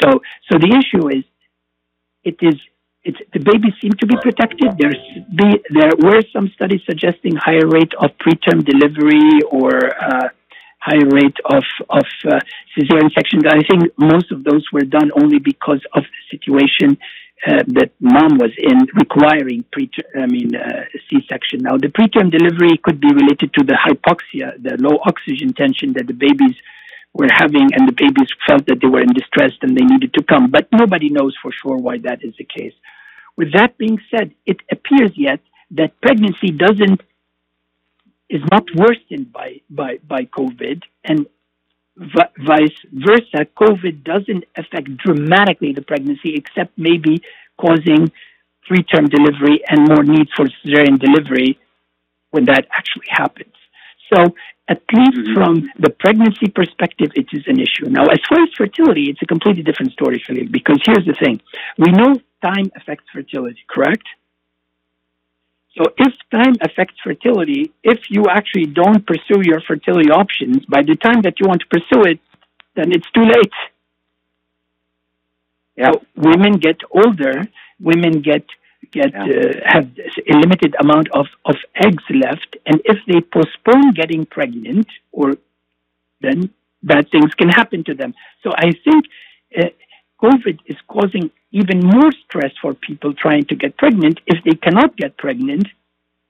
So so the issue is it is it's, the babies seem to be protected. There's be, there were some studies suggesting higher rate of preterm delivery or uh, higher rate of of uh, cesarean section. I think most of those were done only because of the situation uh, that mom was in, requiring pre I mean uh, C-section. Now the preterm delivery could be related to the hypoxia, the low oxygen tension that the babies were having, and the babies felt that they were in distress and they needed to come. But nobody knows for sure why that is the case. With that being said, it appears yet that pregnancy doesn't is not worsened by by by COVID, and v- vice versa. COVID doesn't affect dramatically the pregnancy, except maybe causing preterm delivery and more need for cesarean delivery when that actually happens. So at least mm-hmm. from the pregnancy perspective, it is an issue. Now, as far as fertility, it's a completely different story, Philippe, because here's the thing. We know time affects fertility, correct? So if time affects fertility, if you actually don't pursue your fertility options, by the time that you want to pursue it, then it's too late. Yeah. So women get older, women get get yeah. uh, have a limited amount of, of eggs left, and if they postpone getting pregnant, or then bad things can happen to them. So I think uh, COVID is causing even more stress for people trying to get pregnant. If they cannot get pregnant,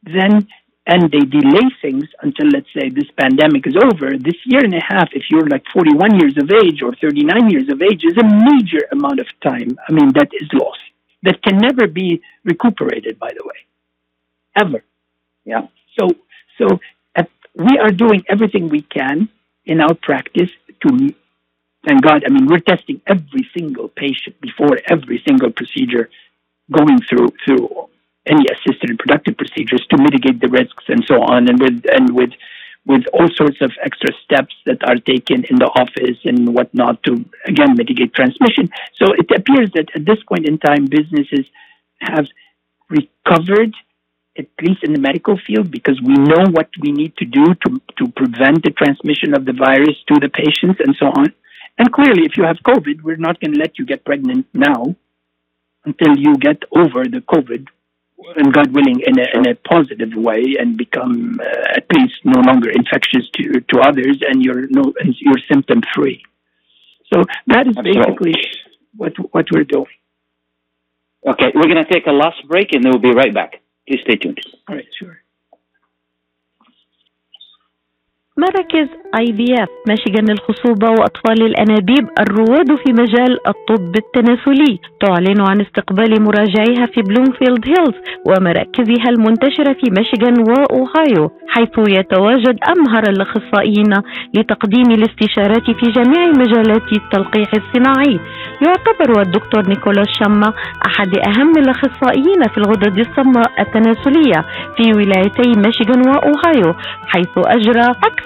then and they delay things until let's say this pandemic is over this year and a half if you're like 41 years of age or 39 years of age is a major amount of time i mean that is lost that can never be recuperated, by the way, ever. Yeah. So, so at, we are doing everything we can in our practice to, thank God, I mean, we're testing every single patient before every single procedure, going through through any assisted reproductive procedures to mitigate the risks and so on, and with and with with all sorts of extra steps that are taken in the office and whatnot to again mitigate transmission. So it appears that at this point in time, businesses have recovered, at least in the medical field, because we know what we need to do to, to prevent the transmission of the virus to the patients and so on. And clearly, if you have COVID, we're not going to let you get pregnant now until you get over the COVID and God willing, in a, in a positive way, and become uh, at least no longer infectious to to others, and you're no and you're symptom free. So that is basically what what we're doing.
Okay, we're going to take a last break, and then we'll be right back. Please stay tuned.
All right, sure.
مراكز آي بي إف مشيغان الخصوبة وأطفال الأنابيب الرواد في مجال الطب التناسلي. تعلن عن استقبال مراجعيها في بلومفيلد هيلز ومراكزها المنتشرة في ميشيغان وأوهايو حيث يتواجد أمهر الأخصائيين لتقديم الاستشارات في جميع مجالات التلقيح الصناعي. يعتبر الدكتور نيكولاس شما أحد أهم الأخصائيين في الغدد الصماء التناسلية في ولايتي ميشيغان وأوهايو حيث أجرى أكثر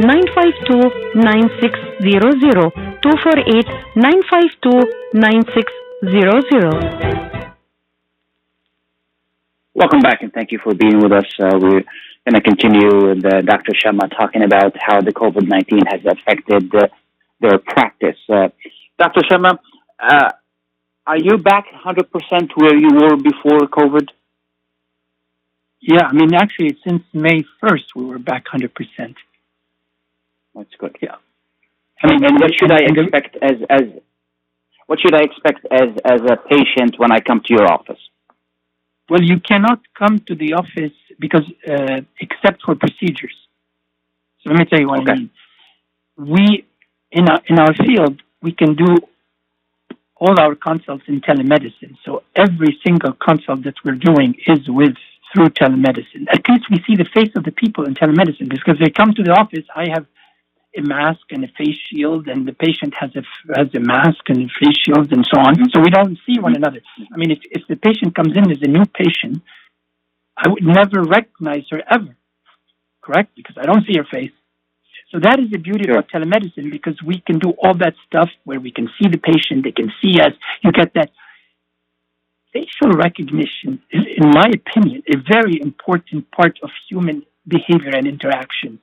952 9600 248 952 9600
Welcome back, and thank you for being with us. Uh, we're going to continue with uh, Dr. Shamma talking about how the COVID 19 has affected uh, their practice. Uh, Dr. Shamma, uh, are you back 100% where you were before COVID?
Yeah, I mean, actually, since May 1st, we were back 100%.
That's good.
Yeah.
I mean, and what should I expect as as what should I expect as as a patient when I come to your office?
Well, you cannot come to the office because, uh, except for procedures. So let me tell you what
Okay.
I mean. We, in our, in our field, we can do all our consults in telemedicine. So every single consult that we're doing is with through telemedicine. At least we see the face of the people in telemedicine because they come to the office. I have a mask and a face shield, and the patient has a has a mask and a face shield and so on. So we don't see one another. I mean, if if the patient comes in as a new patient, I would never recognize her ever, correct? Because I don't see her face. So that is the beauty
Sure.
of telemedicine because we can do all that stuff where we can see the patient, they can see us. You get that facial recognition is, in my opinion, a very important part of human behavior and interaction.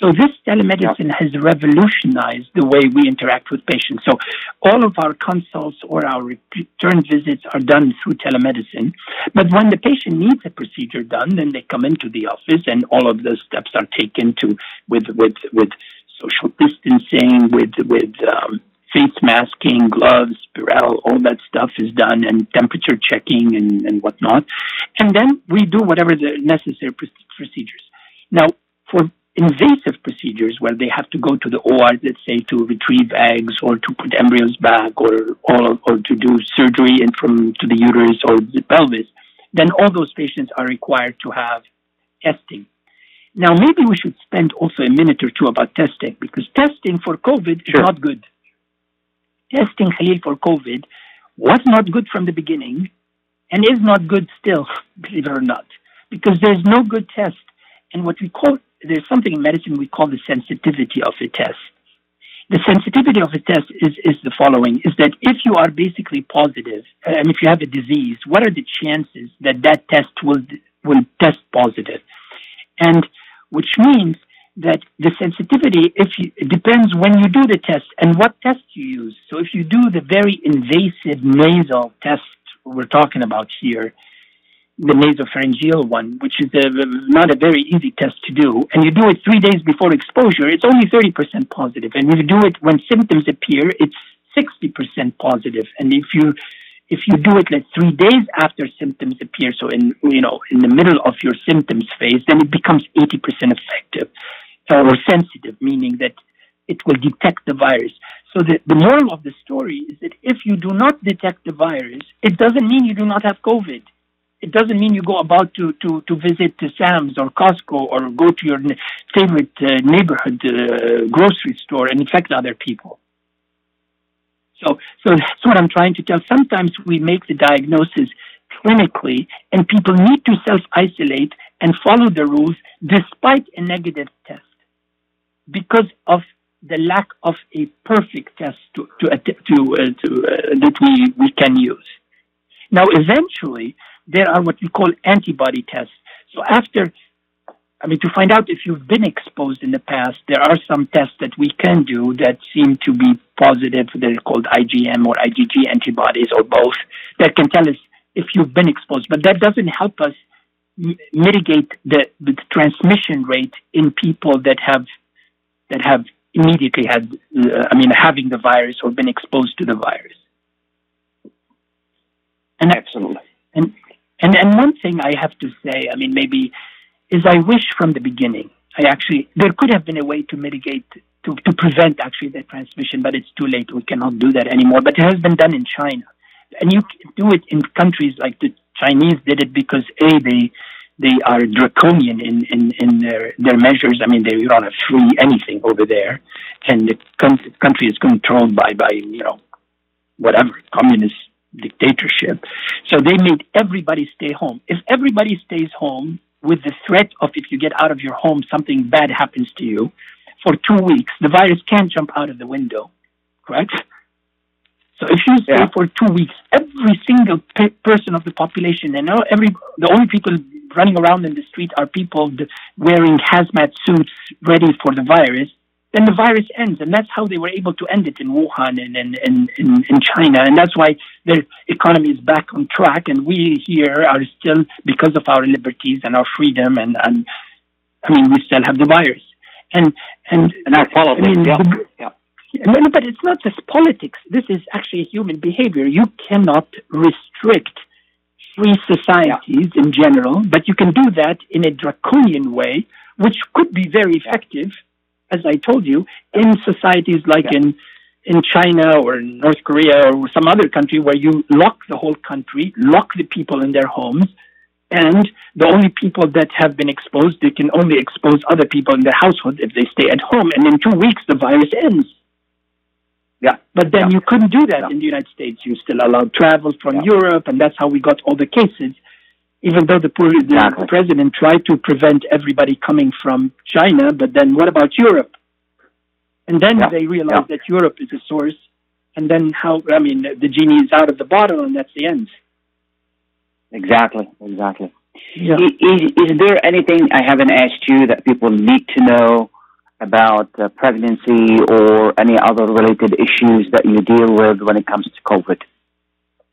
So this telemedicine has revolutionized the way we interact with patients. So all of our consults or our return visits are done through telemedicine. But when the patient needs a procedure done, then they come into the office and all of those steps are taken to with with with social distancing, with with um, face masking, gloves, Purell, all that stuff is done, and temperature checking and, and whatnot. And then we do whatever the necessary procedures. Now, for invasive procedures where they have to go to the OR, let's say to retrieve eggs or to put embryos back or or, or to do surgery in from to the uterus or the pelvis, then all those patients are required to have testing. Now, maybe we should spend also a minute or two about testing because testing for COVID
Sure.
is not good. Testing, Khalil, for COVID was not good from the beginning and is not good still, believe it or not, because there's no good test. And what we call, there's something in medicine we call the sensitivity of a test. The sensitivity of a test is, is the following, is that if you are basically positive, uh, and if you have a disease, what are the chances that that test will, will test positive? And which means that the sensitivity, if you, it depends when you do the test and what test you use. So if you do the very invasive nasal test we're talking about here, the nasopharyngeal one, which is a, not a very easy test to do, and you do it three days before exposure, it's only 30% positive. And if you do it when symptoms appear, it's 60% positive. And if you if you do it like three days after symptoms appear, so in you know in the middle of your symptoms phase, then it becomes 80% effective uh, or sensitive, meaning that it will detect the virus. So the, the moral of the story is that if you do not detect the virus, it doesn't mean you do not have COVID. It doesn't mean you go about to, to, to visit Sam's or Costco or go to your favorite uh, neighborhood uh, grocery store and infect other people. So, so that's what I'm trying to tell. Sometimes we make the diagnosis clinically, and people need to self isolate and follow the rules despite a negative test because of the lack of a perfect test to, to, to, uh, to uh, that we, we can use. Now, eventually, there are what we call antibody tests. So after I mean, to find out if you've been exposed in the past, there are some tests that we can do that seem to be positive. They're called IgM or IgG antibodies or both that can tell us if you've been exposed. But that doesn't help us m- mitigate the, the transmission rate in people that have that have immediately had, uh, I mean, having the virus or been exposed to the virus. And
Absolutely.
and and and one thing I have to say, I mean, maybe is I wish from the beginning. I actually there could have been a way to mitigate to, to prevent actually the transmission, but it's too late. We cannot do that anymore. But it has been done in China, and you can do it in countries like the Chinese did it because a they they are draconian in, in, in their, their measures. I mean, they don't have free anything over there, and the country is controlled by by you know whatever communist dictatorship. So they made everybody stay home. If everybody stays home with the threat of if you get out of your home, something bad happens to you for two weeks, the virus can't jump out of the window, correct? So if you stay
Yeah.
for two weeks, every single pe- person of the population, and every the only people running around in the street are people wearing hazmat suits ready for the virus, then the virus ends, and that's how they were able to end it in Wuhan and in in, in, in China, and that's why their economy is back on track, and we here are still because of our liberties and our freedom, and and I mean we still have the virus, and and
And our politics,
I mean,
yeah.
the-
yeah.
no, but it's not just politics. This is actually human behavior. You cannot restrict free societies in general, but you can do that in a draconian way, which could be very effective, as I told you, in societies like
Yeah.
in in China or in North Korea or some other country where you lock the whole country, lock the people in their homes, and the only people that have been exposed, they can only expose other people in their household if they stay at home. And in two weeks, the virus ends.
Yeah.
But then
Yeah.
you couldn't do that
Yeah.
in the United States. You still allowed travel from
Yeah.
Europe, and that's how we got all the cases. Even though the, poor, the
Exactly.
president tried to prevent everybody coming from China, but then what about Europe? And then
Yeah.
they realized
Yeah.
that Europe is a source. And then how, I mean, the genie is out of the bottle, and that's the end.
Exactly, exactly.
Yeah.
Is, is there anything I haven't asked you that people need to know about uh, pregnancy or any other related issues that you deal with when it comes to COVID?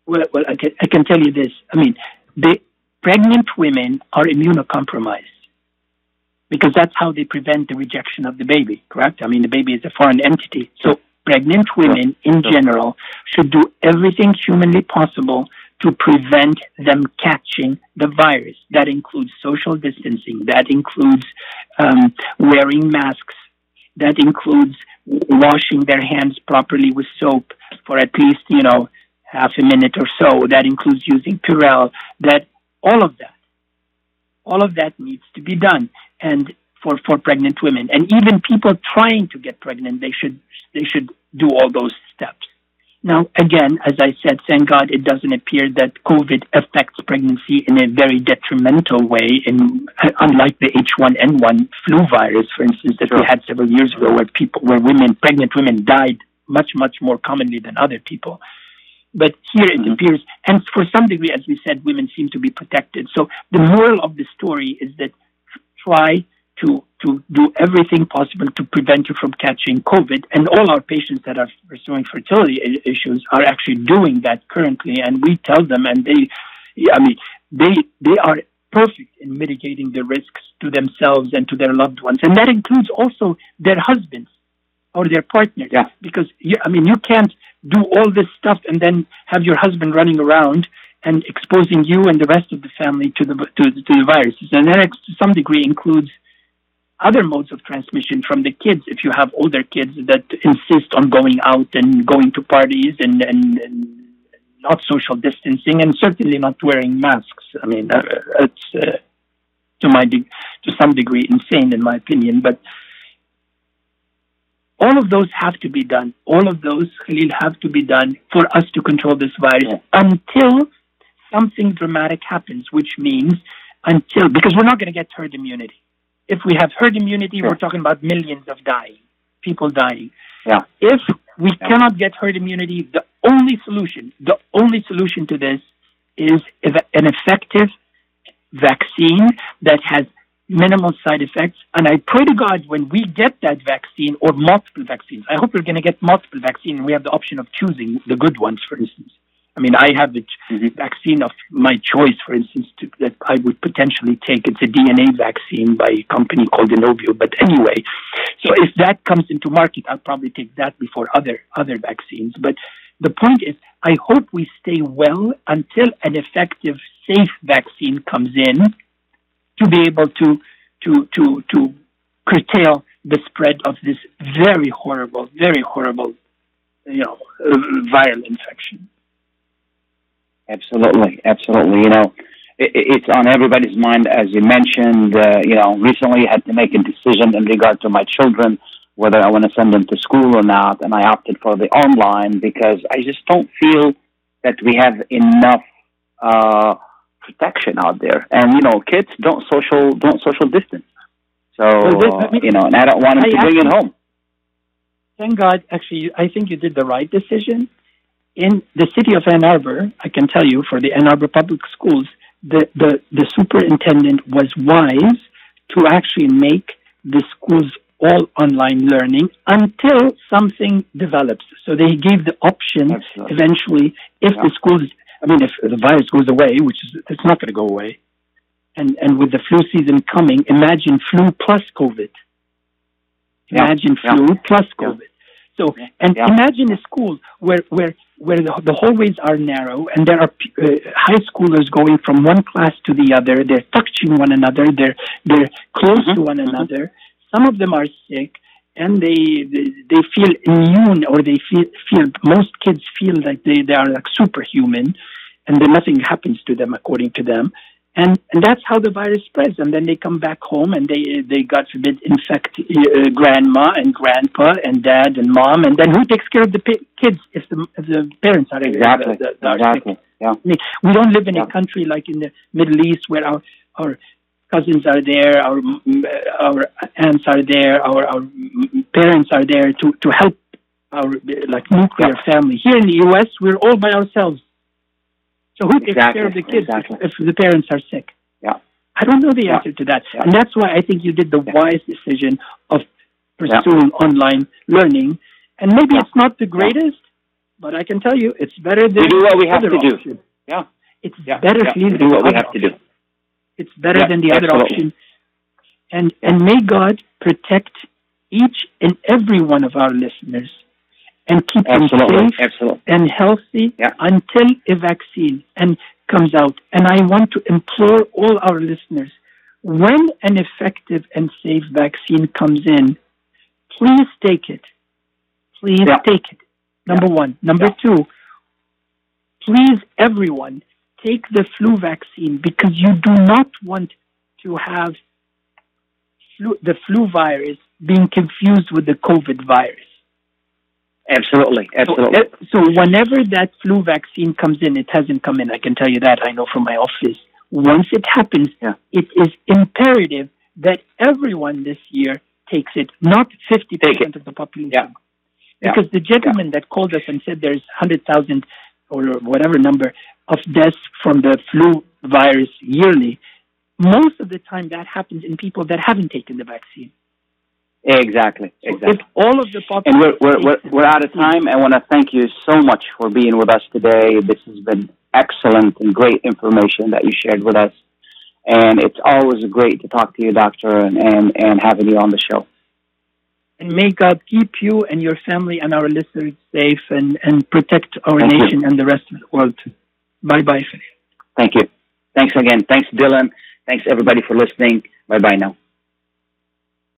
Well, well I, can, I can tell you this. I mean, the pregnant women are immunocompromised because that's how they prevent the rejection of the baby, correct? I mean, the baby is a foreign entity. So, pregnant women in general should do everything humanly possible to prevent them catching the virus. That includes social distancing, that includes um, wearing masks, that includes washing their hands properly with soap for at least, you know, half a minute or so. That includes using Purell. That all of that, all of that needs to be done, and for for pregnant women, and even people trying to get pregnant, they should they should do all those steps. Now, again, as I said, thank God it doesn't appear that COVID affects pregnancy in a very detrimental way, in, unlike the H1N1 flu virus, for instance, that we had several years ago, where people, where women, pregnant women, died much, much more commonly than other people. But here it
Mhm.
appears, and for some degree, as we said, women seem to be protected. So the moral of the story is that try to to do everything possible to prevent you from catching COVID. And all our patients that are pursuing fertility issues are actually doing that currently. And we tell them, and they, I mean, they they are perfect in mitigating the risks to themselves and to their loved ones, and that includes also their husbands or their partner.
Yeah.
Because you, I mean, you can't do all this stuff and then have your husband running around and exposing you and the rest of the family to the to, to the viruses, and that to some degree includes other modes of transmission from the kids. If you have older kids that insist on going out and going to parties and and, and not social distancing and certainly not wearing masks. I mean, it's uh, to my de- to some degree insane in my opinion, but. All of those have to be done. All of those, Khalil, have to be done for us to control this virus until something dramatic happens, which means until, because we're not going to get herd immunity. If we have herd immunity,
Sure.
we're talking about millions of dying, people dying.
Yeah.
If we
Yeah.
cannot get herd immunity, the only solution, the only solution to this is an effective vaccine that has minimal side effects. And I pray to God when we get that vaccine or multiple vaccines, I hope we're going to get multiple vaccines we have the option of choosing the good ones, for instance. I mean, I have the
Mhm.
vaccine of my choice, for instance, to, that I would potentially take. It's a DNA vaccine by a company called Inovio. But anyway, so if that comes into market, I'll probably take that before other other vaccines. But the point is, I hope we stay well until an effective, safe vaccine comes in to be able to to to to curtail the spread of this very horrible, very horrible, you know, viral infection.
Absolutely, absolutely. You know, it, it's on everybody's mind, as you mentioned. Uh, you know, recently I had to make a decision in regard to my children whether I want to send them to school or not, and I opted for the online because I just don't feel that we have enough uh, protection out there. And you know, kids don't social don't social distance. So
Well, this- I
uh, you know, and I don't want them to bring it home.
Thank God, actually, I think you did the right decision in the city of Ann Arbor, I can tell you for the Ann Arbor Public Schools, the, the, the superintendent was wise to actually make the schools all online learning until something develops. So they gave the option
Absolutely.
eventually if
Yeah.
the schools, I mean, if the virus goes away, which is it's not going to go away, and and with the flu season coming, imagine flu plus COVID. Imagine
Yeah.
flu plus
Yeah.
COVID. So and
Yeah.
imagine a school where where where the, the hallways are narrow and there are uh, high schoolers going from one class to the other. They're touching one another. They're they're close to
Mhm,
one
mhm.
another. Some of them are sick and they they, they feel immune or they feel feel most kids feel like they, they are like superhuman and then nothing happens to them according to them and and that's how the virus spreads and then they come back home and they they god forbid infect uh, grandma and grandpa and dad and mom and then who takes care of the pa- kids if the if the parents are
Exactly.
the, the, are sick?
Exactly. Yeah.
I mean, we don't live in a country like in the Middle East where our our cousins are there, our our aunts are there, our our parents are there to to help our like nuclear family. Here in the U.S., we're all by ourselves. So who takes
Exactly,
care of the kids
exactly.
if, if the parents are sick?
Yeah.
I don't know the
Yeah.
answer to that,
Yeah.
and that's why I think you did the
Yeah.
wise decision of pursuing online learning. And maybe it's not the greatest, but I can tell you it's better than
We do what we have to do. Yeah.
It's better
We
than
do what we have to do.
It's better
Yeah,
than the other option. And and may God protect each and every one of our listeners and keep them safe
Absolutely.
and healthy
Yeah.
until a vaccine and comes out. And I want to implore all our listeners, when an effective and safe vaccine comes in, please take it. Please
Yeah.
take it. Number one. Number
Yeah.
two, please everyone take the flu vaccine because you do not want to have flu, the flu virus being confused with the COVID virus.
Absolutely.
So,
Absolutely.
uh, so whenever that flu vaccine comes in, it hasn't come in. I can tell you that. I know from my office. Once it happens,
Yeah.
it is imperative that everyone this year takes it, not 50% of the population.
Yeah. Yeah.
Because the gentleman that called us and said there's 100,000 or whatever number of deaths from the flu virus yearly, most of the time that happens in people that haven't taken the vaccine.
Exactly. Exactly.
If all of the
And we're, we're, we're, we're out of time. I want to thank you so much for being with us today. This has been excellent and great information that you shared with us. And it's always great to talk to you, Doctor, and, and, and having you on the show.
And may God keep you and your family and our listeners safe and, and protect our
Thank you.
nation and the rest of the world. Bye bye.
Thank you. Thanks again. Thanks, Dylan. Thanks, everybody, for listening. Bye bye now.